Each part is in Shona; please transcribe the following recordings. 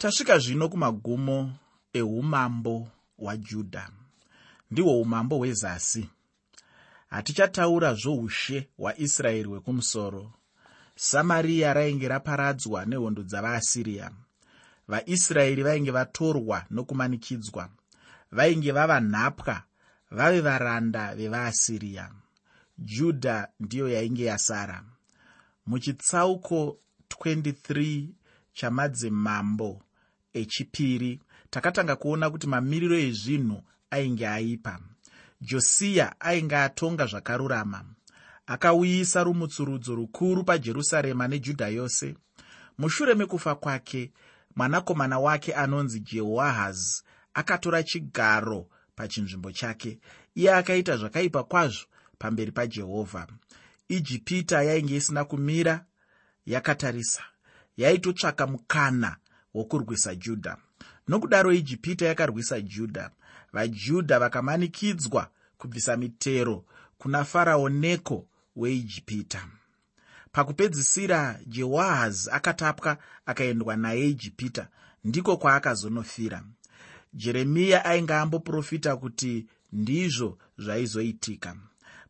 tasvika zvino kumagumo eumambo hwajudha ndihwo umambo hwezasi. Hatichataura zvoushe hwaisraeri hwekumusoro. Samariya rainge raparadzwa nehondo dzavaasiriya vaisraeri vainge vatorwa nokumanikidzwa. Vainge vava nhapwa vave varanda vevaasiriya judha ndiyo yainge yasara. Muchitsauko 23 chamadzimambo echipiri. Takatanga kuona kuti mamiriro ezvinhu ainge aipa. Josiya ainge atonga zvakarurama. Akauyisa rumutsurudzo rukuru pajerusarema nejudha yose. Mushure mekufa kwake mwanakomana wake anonzi jehoahazi akatora chigaro pachinzvimbo chake. Iye akaita zvakaipa kwazvo pamberi pajehovha. Ijipita yainge isina kumira yakatarisa. Yaitotsvaka mukana wokurwisa judha nokudaro ijipita yakarwisa judha vajudha vakamanikidzwa kubvisa mitero kuna farao neko weijipita. Pakupedzisira jehoahazi akatapwa akaendwa naye ijipita. Ndiko kwaakazonofira. Jeremiya ainge amboprofita kuti ndizvo zvaizoitika.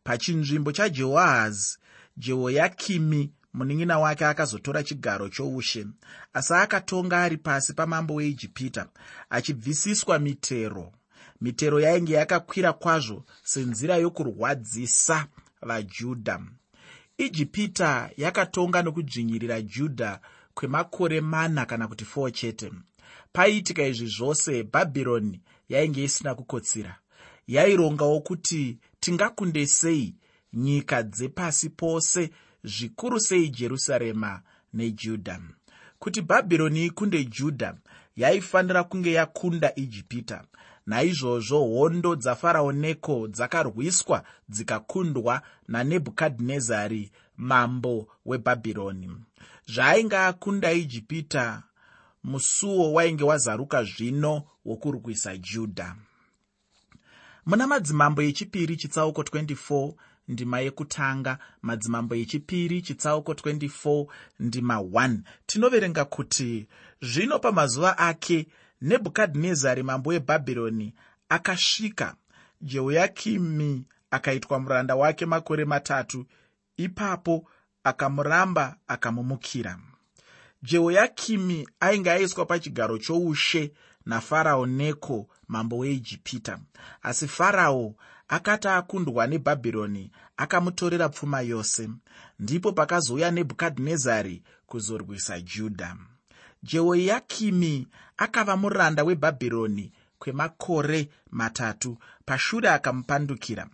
Pachinzvimbo chajehoahazi jehoyakimi munin'ina wake akazotora chigaro choushe. Asi akatonga ari pasi pamambo weijipita achibvisiswa mitero. Mitero yainge yakakwira kwazvo senzira yokurwadzisa vajudha ijipita yakatonga nokudzvinyirira judha kwemakore mana kana kuti 4 chete. Paiitika izvi zvose bhabhironi yainge isina kukotsira. Yairongawo kuti tingakunde sei nyika dzepasi pose zvikuru sei jerusarema nejudha kuti bhabhironi ikunde judha yaifanira kunge yakunda ijipita. Naizvozvo hondo dzafarao neko dzakarwiswa dzikakundwa nanebhukadhinezari mambo webhabhironi zvaainge akunda ijipita musuwo wainge wazaruka zvino wokurwisa judha muna madzimambo echipiri chitsauko 24 ndima yekutanga madzimambo echipiri chitsauko 24 ndima 1 tinoverenga kuti zvino pamazuva ake nebhukadhinezari mambo webhabhironi akasvika. Jehoyakimi akaitwa muranda wake makore matatu ipapo akamuramba akamumukira. Jehoyakimi ainge aiswa pachigaro choushe nafarao neko mambo weijipita. Asi farao akati akundwa nebhabhironi akamutorera pfuma yose. Ndipo pakazouya nebhukadhinezari kuzorwisa judha. Jehoyakimi akava muranda webhabhironi kwemakore matatu pashure akamupandukira.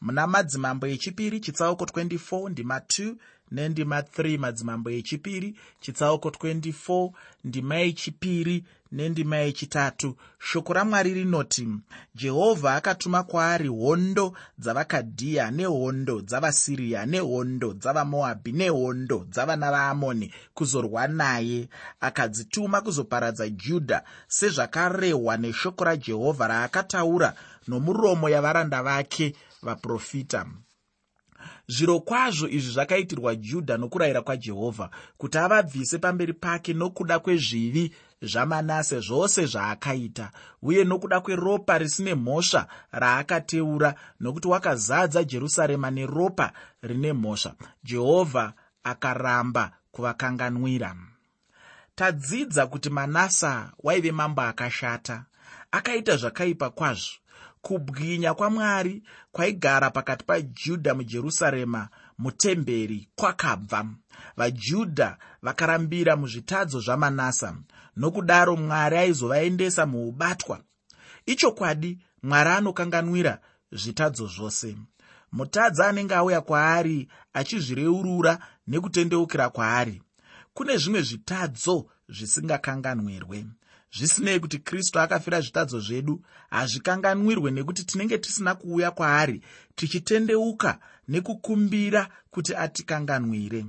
Muna madzimambo echipiri chitsauko 24 ndima 2 nendima 3 madzimambo echipiri chitsauko 24 ndima yechipiri nendima yechitatu. Shoko ramwari rinoti jehovha akatuma kwaari hondo dzavakadhiya nehondo dzavasiriya nehondo dzavamoabhi nehondo dzavana vaamoni kuzorwa naye akadzituma kuzoparadza judha sezvakarehwa neshoko rajehovha raakataura nomuromo yavaranda vake vaprofita zviro kwazvo izvi zvakaitirwa judha nokurayira kwajehovha kuti avabvise pamberi pake nokuda kwezvivi zvamanase zvose zvaakaita uye nokuda kweropa risine mhosva raakateura nokuti wakazadza jerusarema neropa rine mhosva. Jehovha akaramba kuvakanganwira. Tadzidza kuti manasa waive mambo akashata. Akaita zvakaipa kwazvo kubwinya kwamwari kwaigara pakati pajudha mujerusarema mutemberi kwakabva. Vajudha vakarambira muzvitadzo zvamanasa nokudaro mwari aizovaendesa muubatwa. Ichokwadi mwari anokanganwira zvitadzo zvose. Mutadzi anenge auya kwaari achizvireurura nekutendeukira kwaari. Kune zvimwe zvitadzo zvisingakanganwirwe zvisinei kuti kristu akafira zvitadzo zvedu. Hazvikanganwirwe nekuti tinenge tisina kuuya kwaari tichitendeuka nekukumbira kuti atikanganwire.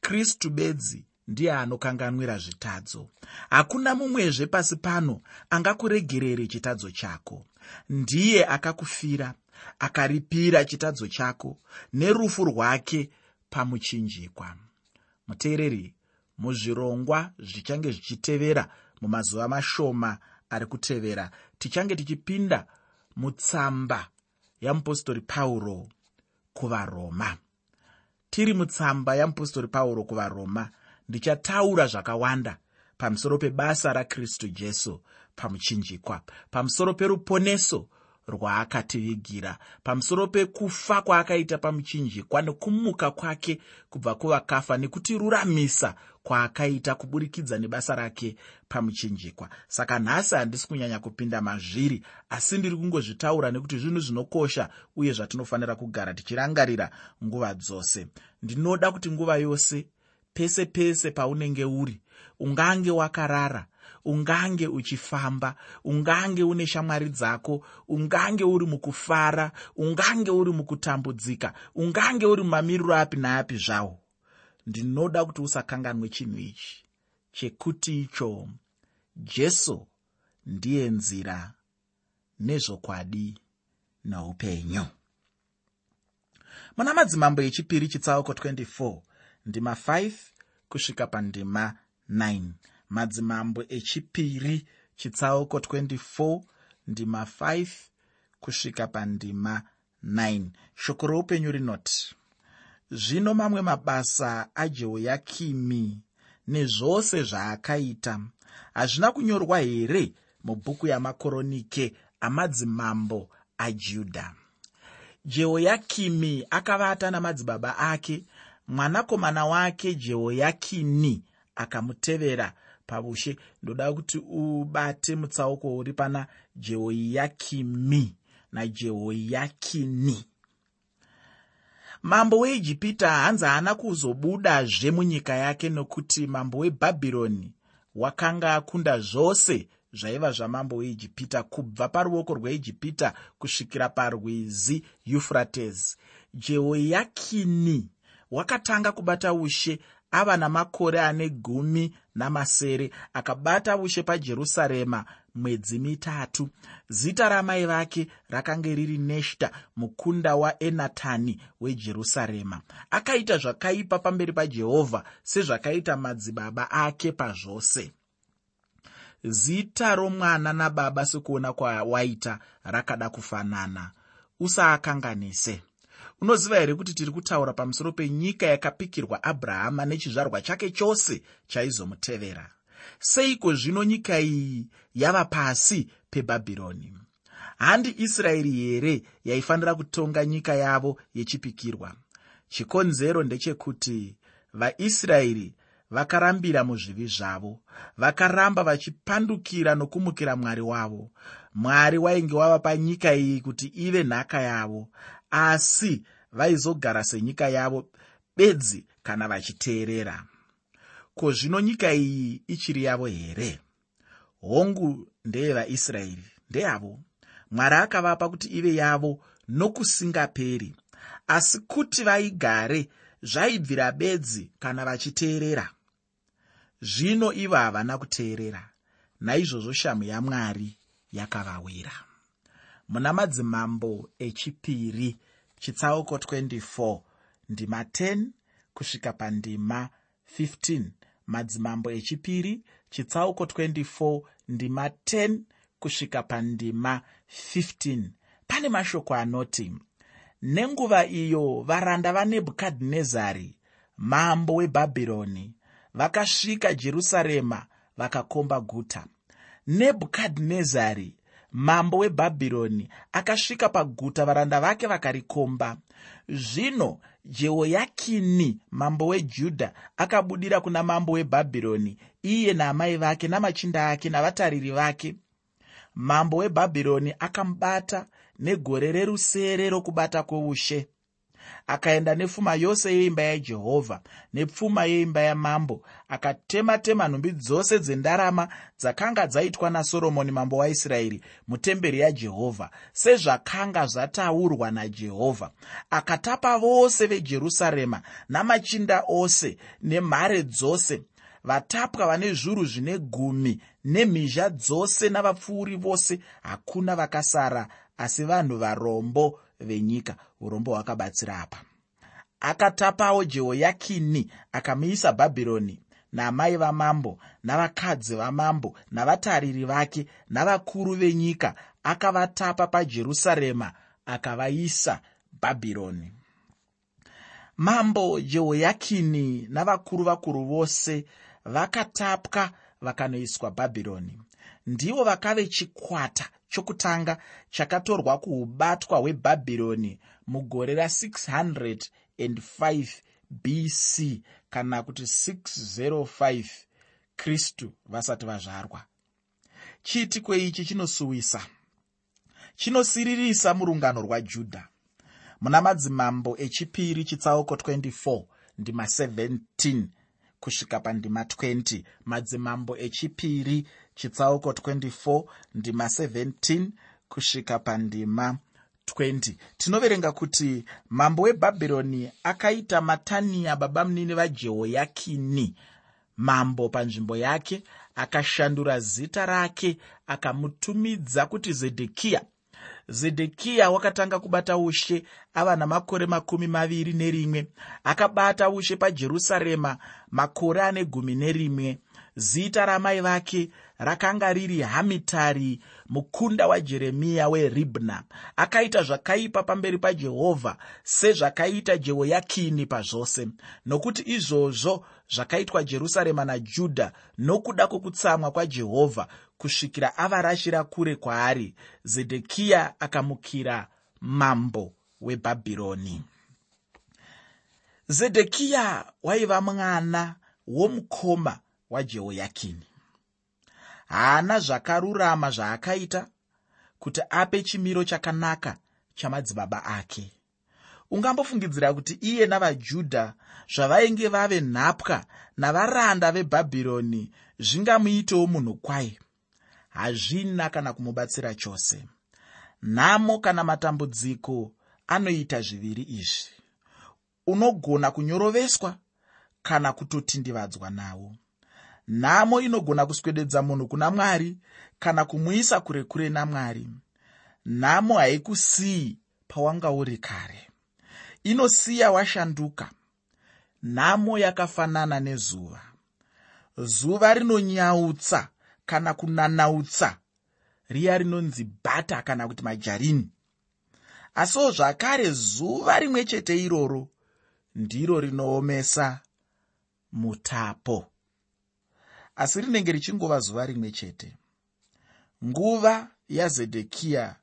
Kristu bedzi ndiye anokanganwira zvitadzo. Hakuna mumwezve pasi pano angakuregerere chitadzo chako. Ndiye akakufira akaripira chitadzo chako nerufu rwake pamuchinjikwa. Muteereri muzvirongwa zvichange zvichitevera mumazuva mashoma ari kutevera tichange tichipinda mutsamba yamupostori pauro kuvaroma. Tiri mutsamba yamupostori pauro kuvaroma ndichataura zvakawanda pamusoro pebasa rakristu jesu pamuchinjikwa pamusoro peruponeso rwaakativigira pamusoro pekufa kwaakaita pamuchinjikwa nekumuka kwake kubva kuvakafa nekutiruramisa kwaakaita kuburikidza nebasa rake pamuchinjikwa. Saka nhasi handisi kunyanya kupinda mazviri asi ndiri kungozvitaura nekuti zvinhu zvinokosha uye zvatinofanira kugara tichirangarira nguva dzose. Ndinoda kuti nguva yose pese pese paunenge uri ungange wakarara ungange uchifamba ungange une shamwari dzako ungange uri mukufara ungange uri mukutambudzika ungange uri mumamiriro api naapi zvawo ndinoda kuti usakanganwe chinhu ichi. Chekuti icho jesu ndiye nzira nezvokwadi noupenyu. Muna madzimambo echipiri chitsauko 24 ndima 5 kusvika pandima 9 madzimambo echipiri chitsauko 24 ndima 5 kusvika pandima 9 shoko roupenyu rinoti zvino mamwe mabasa ajehoyakimi nezvose zvaakaita hazvina kunyorwa here mubhuku yamakoronike amadzimambo ajudha jehoyakimi akavata namadzibaba ake mwanakomana wake jehoyakini akamutevera paushe ndoda kuti ubate mutsauko uri pana jehoyakimi najehoyakini mambo weijipita hanzi haana kuzobudazve munyika yake nokuti mambo webhabhironi wakanga akunda zvose zvaiva zvamambo weijipita kubva paruoko rweijipita kusvikira parwizi eufrates jehoyakini wakatanga kubata ushe ava namakore ane gumi namasere akabata ushe pajerusarema mwedzi mitatu. Zita ramai vake rakanga riri neshta mukunda waenatani wejerusarema. Akaita zvakaipa pamberi pajehovha sezvakaita madzibaba ake pazvose. Zita romwana nababa sekuona kwawaita rakada kufanana. Usaakanganise unoziva here kuti tiri kutaura pamusoro penyika yakapikirwa abrahama nechizvarwa chake chose chaizomutevera? Seiko zvino nyika iyi yava pasi pebhabhironi? Handi israeri here yaifanira kutonga nyika yavo yechipikirwa? Chikonzero ndechekuti vaisraeri vakarambira muzvivi zvavo vakaramba vachipandukira nokumukira mwari wavo mwari wainge wava panyika iyi kuti ive nhaka yavo. Asi vaizogara senyika yavo bedzi kana vachiteerera. Ko zvino nyika iyi ichiri yavo here? Hongu ndeyevaisraeri ndeyavo. Mwari akavapa kuti ive yavo nokusingaperi. Asi kuti vaigare zvaibvira bedzi kana vachiteerera. Zvino ivo havana kuteerera. Naizvozvo shamu yamwari yakavawira. Muna madzimambo echipiri chitsauko 24 ndima 10 kusvika pandima 15 madzimambo echipiri chitsauko 24 ndima 10 kusvika pandima 15 pane mashoko anoti nenguva iyo varanda vanebhukadhinezari mambo webhabhironi vakasvika jerusarema vakakomba guta nebhukadhinezari mambo webhabhironi akasvika paguta varanda vake vakarikomba. Zvino jehoyakini mambo wejudha akabudira kuna mambo webhabhironi iye naamai vake namachinda ake navatariri vake. Mambo webhabhironi akamubata negore rerusere rokubata kwoushe akaenda nepfuma yose yeimba yajehovha nepfuma yeimba yamambo akatema-tema nhumbi dzose dzendarama dzakanga dzaitwa nasoromoni mambo waisraeri mutemberi yajehovha sezvakanga zvataurwa najehovha. Akatapa vose vejerusarema namachinda ose nemhare dzose vatapwa vane zviuru zvine gumi nemhizha dzose navapfuuri vose hakuna vakasara asi vanhu varombo venyika urombo hwakabatsira apa. Akatapawo jehoyakini akamuisa bhabhironi namai vamambo navakadzi vamambo navatariri vake navakuru venyika. Akavatapa pajerusarema akavaisa bhabhironi. Mambo jehoyakini navakuru vakuru vose vakatapwa vakanoiswa bhabhironi. Ndivo vakave chikwata chokutanga chakatorwa kuubatwa hwebhabhironi mugore ra605 bc kana kuti 605 kristu vasati vazvarwa. Chiitiko ichi chinosuwisa? Chinosiririsa murungano rwajudha. Muna madzimambo echipiri chitsauko 24 ndima 17 kusvika pandima 20 madzimambo echipiri chitsauko 24 ndima 17 kusvika pandima 20 tinoverenga kuti mambo webhabhironi akaita mataniya baba munini vajehoyakini. Mambo panzvimbo yake akashandura zita rake akamutumidza kuti zedhekiya zedhekiya wakatanga kubata ushe ava namakore makumi maviri nerimwe. Akabata ushe pajerusarema makore ane gumi nerimwe zita ramai vake rakanga riri hamitari mukunda wajeremiya weribna akaita zvakaipa pamberi pajehovha sezvakaita jehoyakini pazvose. Nokuti izvozvo zvakaitwa jerusarema najudha nokuda kwokutsamwa kwajehovha kusvikira avarashira kure kwaari. Zedhekiya akamukira mambo webhabhironi zedhekiya waiva mwana womukoma wajehoyakini. Haana zvakarurama zvaakaita kuti ape chimiro chakanaka chamadzibaba ake. Ungambofungidzira kuti iye navajudha zvavainge vave nhapwa navaranda vebhabhironi zvingamuitewo munhu kwai hazvina kana kumubatsira chose. Nhamo kana matambudziko anoita zviviri izvi. Unogona kunyoroveswa kana kutotindivadzwa nawo nhamo inogona kuswededza munhu kuna mwari kana kumuisa kure kure namwari. Nhamo haikusiyi pawanga uri kare. Inosiya washanduka. Nhamo yakafanana nezuva. Zuva rinonyautsa kana kunanautsa. Riya rinonzi bhata kana kuti majarini. Asiwo zvakare zuva rimwe chete iroro ndiro rinoomesa mutapo asi rinenge richingova zuva rimwe chete. Nguva yazedhekiya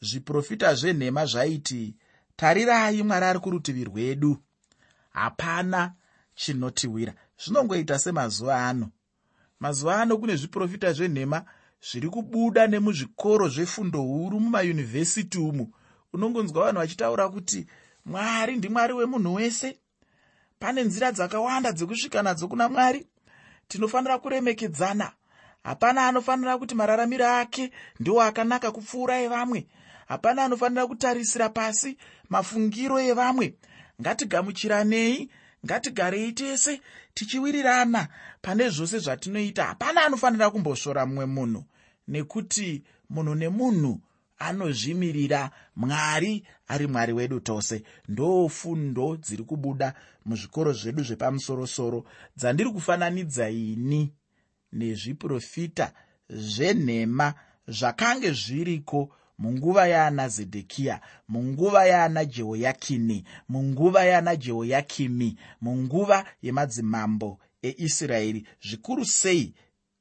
zviprofita zvenhema zvaiti tarirai mwari ari kurutivi rwedu. Hapana chinotiwira. Zvinongoita semazuva ano. Mazuva ano kune zviprofita zvenhema zviri kubuda nemuzvikoro zvefundo huru mumayunivhesiti umu. Unongonzwa vanhu vachitaura kuti mwari ndimwari wemunhu wese? Pane nzira dzakawanda dzekusvika nadzo kuna mwari tinofanira kuremekedzana. Hapana anofanira kuti mararamiro ake ndiwo akanaka kupfuura evamwe. Hapana anofanira kutarisira pasi mafungiro evamwe. Ngatigamuchiranei ngatigarei tese tichiwirirana pane zvose zvatinoita. Hapana anofanira kumbosvora mumwe munhu nekuti munhu nemunhu anozvimirira. Mwari ari mwari wedu tose. Ndofundo dziri kubuda muzvikoro zvedu zvepamusorosoro. Dzandiri kufananidza ini nezviprofita zvenhema zvakange zviriko munguva yaana zedhekiya munguva yaana jehoyakini munguva yaana jehoyakimi munguva yemadzimambo eisraeri. Zvikuru sei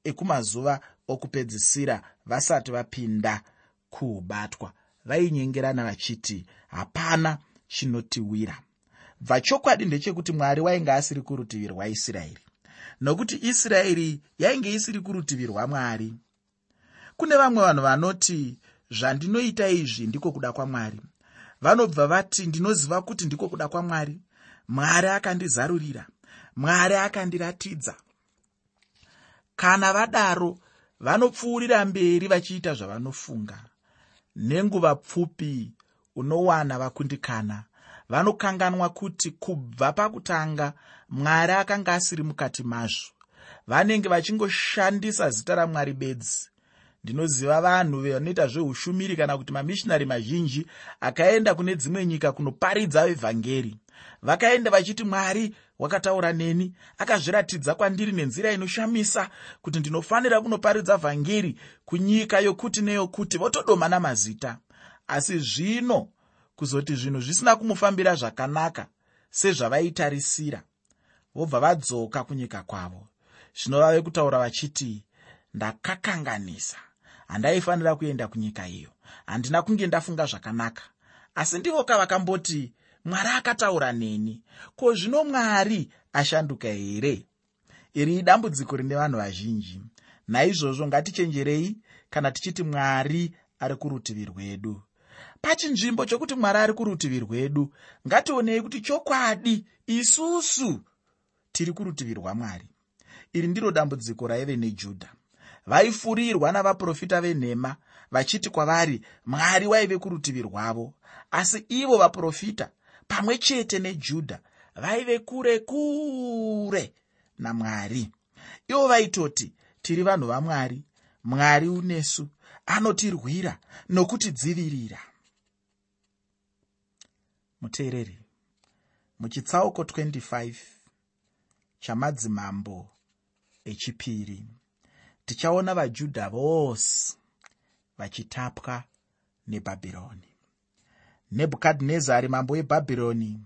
ekumazuva okupedzisira vasati vapinda kuubatwa. Vainyengerana vachiti hapana chinotiwira. Bva chokwadi ndechekuti mwari wainge asiri kurutivi rwaisraeri nokuti israeri yainge isiri kurutivi rwamwari. Kune vamwe vanhu vanoti zvandinoita izvi ndiko kuda kwamwari. Vanobva vati ndinoziva kuti ndiko kuda kwamwari. Mwari akandizarurira mwari akandiratidza. Kana vadaro vanopfuurira mberi vachiita zvavanofunga nenguva pfupi unowana vakundikana. Vanokanganwa kuti kubva pakutanga mwari akanga asiri mukati mazvo. Vanenge vachingoshandisa zita ramwari bedzi. Ndinoziva vanhu vanoita zveushumiri kana kuti mamishinari mazhinji akaenda kune dzimwe nyika kunoparidza vhangeri vakaenda vachiti mwari wakataura neni akazviratidza kwandiri nenzira inoshamisa kuti ndinofanira kunoparidza vhangeri kunyika yokuti neyokuti votodoma namazita asi zvino kuzoti zvinhu zvisina kumufambira zvakanaka sezvavaitarisira vobva vadzoka kunyika kwavo. Zvino vave kutaura vachiti ndakakanganisa handaifanira kuenda kunyika iyo handina kunge ndafunga zvakanaka. Asi ndivoka vakamboti mwari akataura neni ko zvino mwari ashanduka here? Iri idambudziko rine vanhu vazhinji. Naizvozvo ngatichenjerei kana tichiti mwari ari kurutivi rwedu. Pachinzvimbo chokuti mwari ari kurutivi rwedu ngationei kuti chokwadi isusu tiri kurutivi rwamwari iri ndiro dambudziko raive nejudha. Vaifurirwa navaprofita venhema vachiti kwavari mwari waive kurutivi rwavo. Asi ivo vaprofita pamwe chete nejudha vaive kure kure namwari. Ivo vaitoti tiri vanhu vamwari mwari unesu anotirwira nokutidzivirira. Muteereri muchitsauko 25 chamadzimambo echipiri tichaona vajudha vose vachitapwa nebhabhironi nebhukadhinezari mambo webhabhironi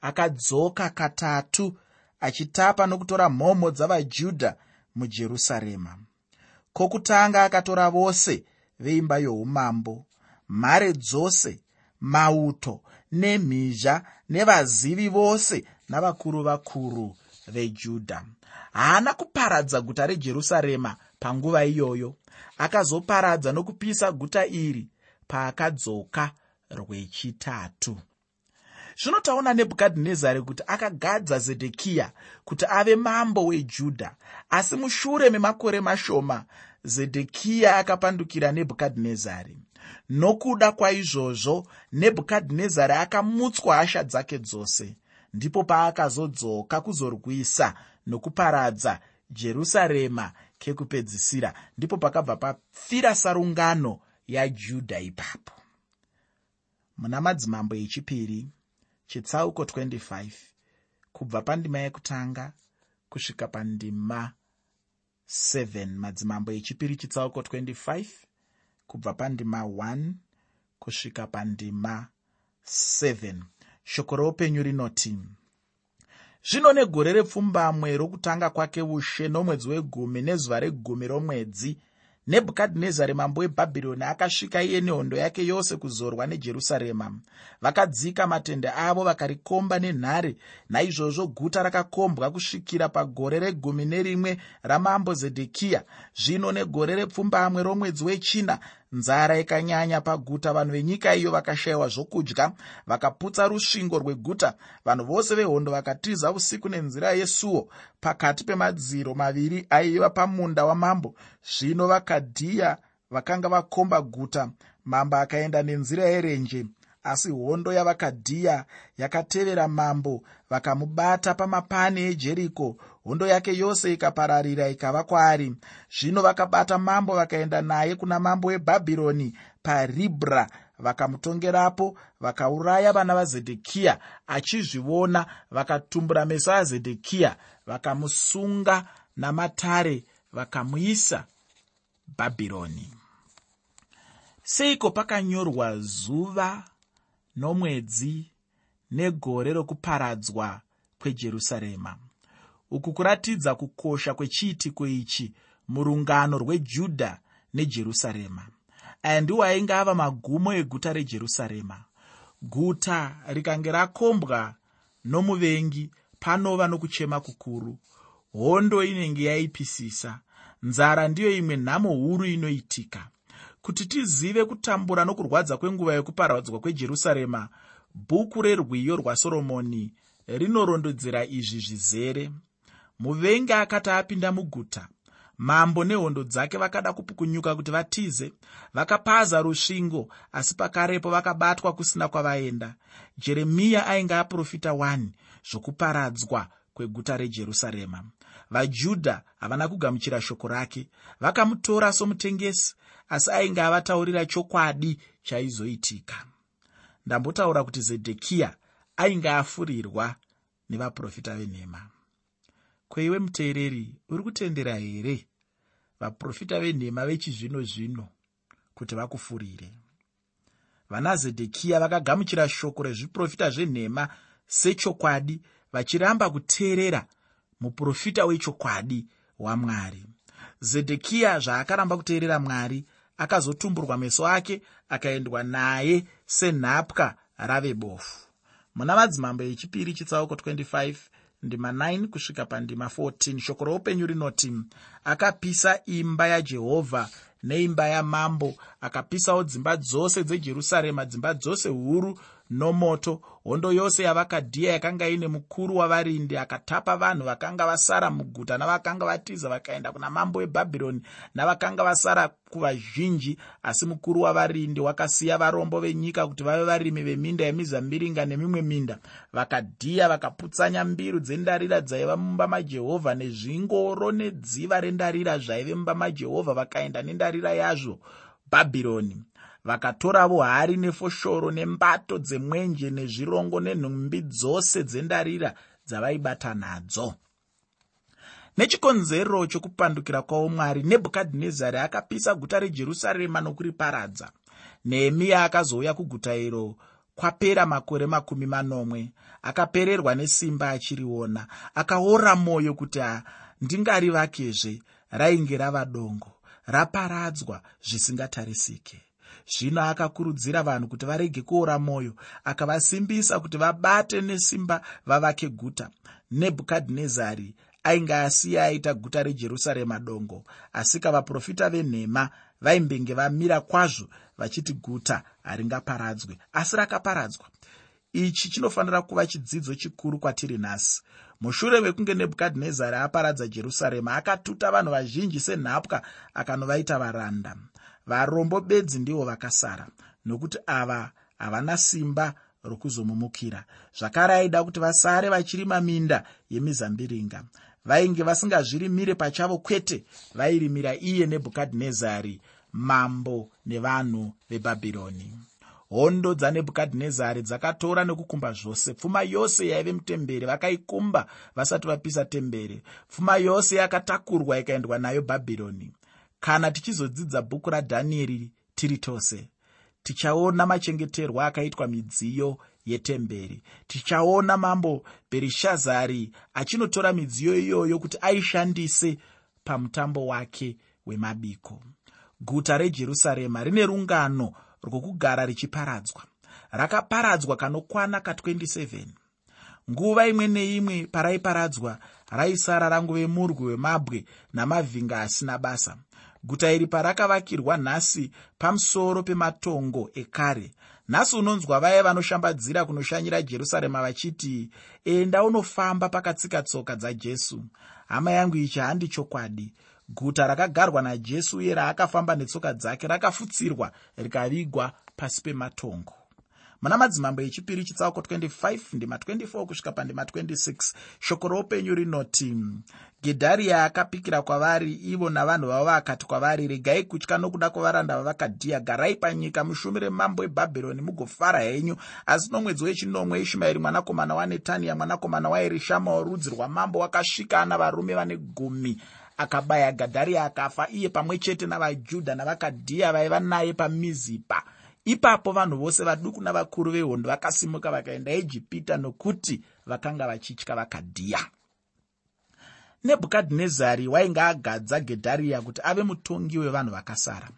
akadzoka katatu achitapa nokutora mhomho dzavajudha mujerusarema. Kwokutanga akatora vose veimba youmambo mhare dzose mauto nemhizha nevazivi vose navakuru vakuru vejudha. Haana kuparadza guta rejerusarema panguva iyoyo. Akazoparadza nokupisa guta iri paakadzoka rwechitatu. Zvino taona nebhukadhinezari kuti akagadza zedhekiya kuti ave mambo wejudha asi mushure memakore mashoma zedhekiya akapandukira nebhukadhinezari. Nokuda kwaizvozvo nebhukadhinezari akamutswa hasha dzake dzose ndipo paakazodzoka kuzorwisa nokuparadza jerusarema kekupedzisira ndipo pakabva pafira sarungano yajudha ipapo muna madzimambo echipiri chitsauko 25 kubva pandima yekutanga kusvika pandima 7 madzimambo echipiri chitsauko 25 kubva pandima 1 kusvika pandima 7 shoko roupenyu rinoti zvino negore repfumbamwe rokutanga kwake ushe nomwedzi wegumi nezuva regumi romwedzi nebhukadhinezari mambo webhabhironi akasvika iye nehondo yake yose kuzorwa nejerusarema. Vakadzika matende avo vakarikomba nenhare naizvozvo guta rakakombwa kusvikira pagore regumi nerimwe ramambo zedhekiya zvino negore repfumbamwe romwedzi wechina nzara ikanyanya paguta. Vanhu venyika iyo vakashayiwa zvokudya vakaputsa rusvingo rweguta. Vanhu vose vehondo vakatiza usiku nenzira yesuo. Pakati pemadziro maviri aiva pamunda wamambo zvino vakadhiya vakanga vakomba guta. Mambo akaenda nenzira yerenje asi hondo yavakadhiya yakatevera mambo vakamubata pamapani ejeriko. Hondo yake yose ikapararira ikava kwaari. Zvino vakabata mambo vakaenda naye kuna mambo webhabhironi paribhra vakamutongerapo vakauraya vana vazedhekiya achizviona vakatumbura meso azedhekiya vakamusunga namatare vakamuisa bhabhironi. Seiko pakanyorwa zuva nomwedzi negore rokuparadzwa kwejerusarema. Uku kuratidza kukosha kwechiitiko ichi murungano rwejudha nejerusarema. Aya ndiwo ainge ava magumo eguta rejerusarema. Guta rikange rakombwa nomuvengi panova nokuchema kukuru. Hondo inenge yaipisisa. Nzara ndiyo imwe nhamo huru inoitika kuti tizive kutambura nokurwadza kwenguva yokuparadzwa kwejerusarema. Bhuku rerwiyo rwasoromoni rinorondedzera izvi zvizere. Muvengi akati apinda muguta mambo nehondo dzake vakada kupukunyuka kuti vatize. Vakapaza rusvingo asi pakarepo vakabatwa kusina kwavaenda. Jeremiya ainge aprofita 1 zvokuparadzwa kweguta rejerusarema vajudha havana kugamuchira shoko rake. Vakamutora somutengesi asi ainge avataurira chokwadi chaizoitika. Ndambotaura kuti zedhekiya ainge afurirwa nevaprofita venhema. Kweiwe muteereri uri kutendera here vaprofita venhema vechizvino zvino kuti vakufurire? Vana zedhekiya vakagamuchira shoko rezviprofita zvenhema sechokwadi vachiramba kuteerera muprofita wechokwadi wamwari. Zedhekiya zvaakaramba kuteerera mwari akazotumburwa meso ake akaendwa naye senhapwa rave bofu muna madzimambo echipiri chitsauko 25 ndima 9 kusvika pandima 14 shoko roupenyu rinoti akapisa imba yajehovha neimba yamambo akapisawo dzimba dzose dzejerusarema dzimba dzose huru nomoto hondo yose yavakadhiya yakanga ine mukuru wavarindi akatapa vanhu vakanga vasara muguta navakanga vatiza vakaenda kuna mambo webhabhironi navakanga vasara kuvazhinji asi mukuru wavarindi wakasiya varombo venyika kuti vave varimi veminda yemizambiringa nemimwe minda. Vakadhiya vakaputsanya mbiru dzendarira dzaiva mumba majehovha nezvingoro nedziva rendarira zvaive mumba majehovha vakaenda nendarira yazvo bhabhironi vakatoravo hari nefoshoro nembato dzemwenje nezvirongo nenhumbi dzose dzendarira dzavaibata nadzo. Nechikonzero chokupandukira kwavo mwari nebhukadhinezari akapisa guta rejerusarema nokuriparadza. Nehemiya akazouya kuguta iro kwapera makore makumi manomwe akapererwa nesimba achiriona akaora mwoyo kuti handingarivakezve rainge rava dongo raparadzwa zvisingatarisike zvino akakurudzira vanhu kuti varege kuora mwoyo akavasimbisa kuti vabate nesimba vavake guta. Nebhukadhinezari ainge asiya aita guta rejerusarema dongo asika vaprofita venhema vaimbenge vamira kwazvo vachiti guta haringaparadzwe asi rakaparadzwa. Ichi chinofanira kuva chidzidzo chikuru kwatiri nhasi mushure mekunge nebhukadhinezari aparadza jerusarema akatuta vanhu vazhinji senhapwa akanovaita varanda varombo bedzi ndivo vakasara nokuti ava havana simba rokuzomumukira. Zvakare aida kuti vasare vachirima minda yemizambiringa. Vainge vasingazvirimire pachavo kwete vairimira iye nebhukadhinezari mambo nevanhu vebhabhironi. Hondo dzanebhukadhinezari dzakatora nekukumba zvose. Pfuma yose yaive mutemberi vakaikumba vasati vapisa temberi. Pfuma yose yakatakurwa ikaendwa nayo bhabhironi kana tichizodzidza bhuku radhanieri tiri tose tichaona machengeterwo akaitwa midziyo yetemberi. Tichaona mambo bherishazari achinotora midziyo iyoyo kuti aishandise pamutambo wake wemabiko. Guta rejerusarema rine rungano rwokugara richiparadzwa. Rakaparadzwa kanokwana ka27 nguva imwe neimwe paraiparadzwa raisara ranguve murwi wemabwe namavhinga asina basa guta iri parakavakirwa nhasi pamusoro pematongo ekare. Nhasi unonzwa vaya vanoshambadzira kunoshanyira jerusarema vachiti enda unofamba pakatsika tsoka dzajesu. Hama yangu ichi handi chokwadi. Guta rakagarwa najesu uye raakafamba netsoka dzake rakafutsirwa rikavigwa pasi pematongo muna madzimambo echipiri chitsauko 25 ndima 24 kusvika pandima 26 shoko roupenyu rinoti gedhariya akapikira kwavari ivo navanhu vavo vakati kwavari regai kutya nokuda kwevaranda vavakadhiya. Garai panyika mushumire mambo webhabhironi mugofara henyu. Asi nomwedzi wechinomwe ishumaeri mwanakomana wanetaniya mwanakomana waerishama worudzi rwamambo wakasvika ana varume vane gumi. Akabaya gadhariya akafa iye pamwe chete navajudha navakadhiya vaiva naye pamizipa ipapo vanhu vose vaduku navakuru vehondo vakasimuka vakaenda ejipita nokuti vakanga vachitya vakadhiya. Nebhukadhinezari wainge agadza gedhariya kuti ave mutongi wevanhu vakasara.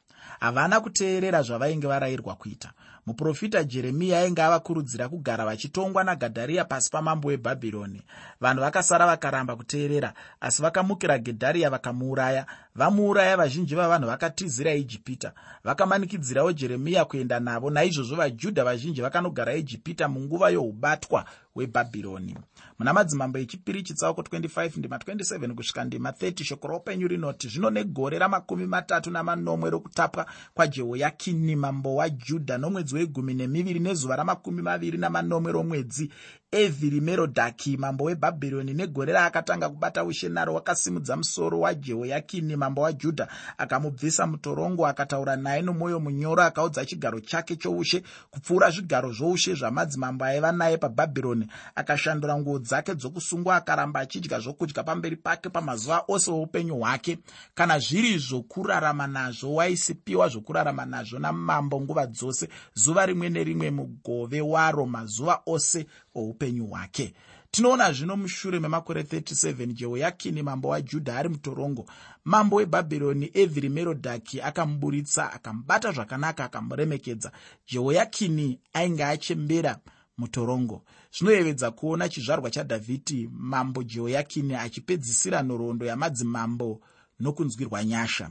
Havana kuteerera zvavainge varayirwa kuita. Muprofita jeremiya ainge avakurudzira kugara vachitongwa nagadhariya pasi pamambo webhabhironi. Vanhu vakasara vakaramba kuteerera asi vakamukira gedhariya vakamuuraya vamuuraya vazhinji vavanhu vakatizira ijipita. Vakamanikidzirawo jeremiya kuenda navo naizvozvo vajudha vazhinji vakanogara ijipita munguva youbatwa hwebhabhironi. Muna madzimambo echipiri chitsauko 25 ndima 27 kusvika ndima 30 shoko roupenyu rinoti zvino negore ramakumi matatu namanomwe rokutapwa kwajehoyakini mambo wajudha nomwedzi wegumi nemiviri nezuva ramakumi maviri namanomwe romwedzi evhiri merodhaki mambo webhabhironi negore raakatanga kubata ushe naro wakasimudza musoro wajehoyakini mambo wajudha akamubvisa mutorongo akataura naye nomwoyo munyoro akaudza chigaro chake choushe kupfuura zvigaro zvoushe zvamadzimambo aiva naye pabhabhironi. Akashandura nguo dzake dzokusungwa akaramba achidya zvokudya pamberi pake pamazuva ose oupenyu hwake. Kana zviri zvokurarama nazvo waisipiwa zvokurarama nazvo namambo nguva dzose zuva rimwe nerimwe mugove waro mazuva ose oupenyu hwake tinoona zvino mushure memakore 37 jehoyakini mambo wajudha ari mutorongo. Mambo webhabhironi evhiri merodhaki akamuburitsa akamubata zvakanaka akamuremekedza. Jehoyakini ainge achembera mutorongo. Zvinoyevedza kuona chizvarwa chadhavhidhi mambo jehoyakini achipedzisira nhoroondo yamadzimambo nokunzwirwa nyasha.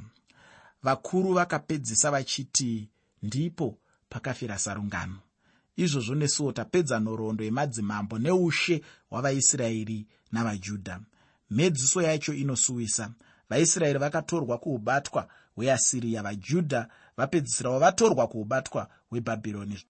Vakuru vakapedzisa vachiti ndipo pakafira sarungano izvozvo nesuwo tapedza nhoroondo yemadzimambo neushe hwavaisraeri navajudha. Mhedziso yacho inosuwisa. Vaisraeri vakatorwa kuubatwa hweasiriya vajudha vapedzisirawo vatorwa kuubatwa hwebhabhironi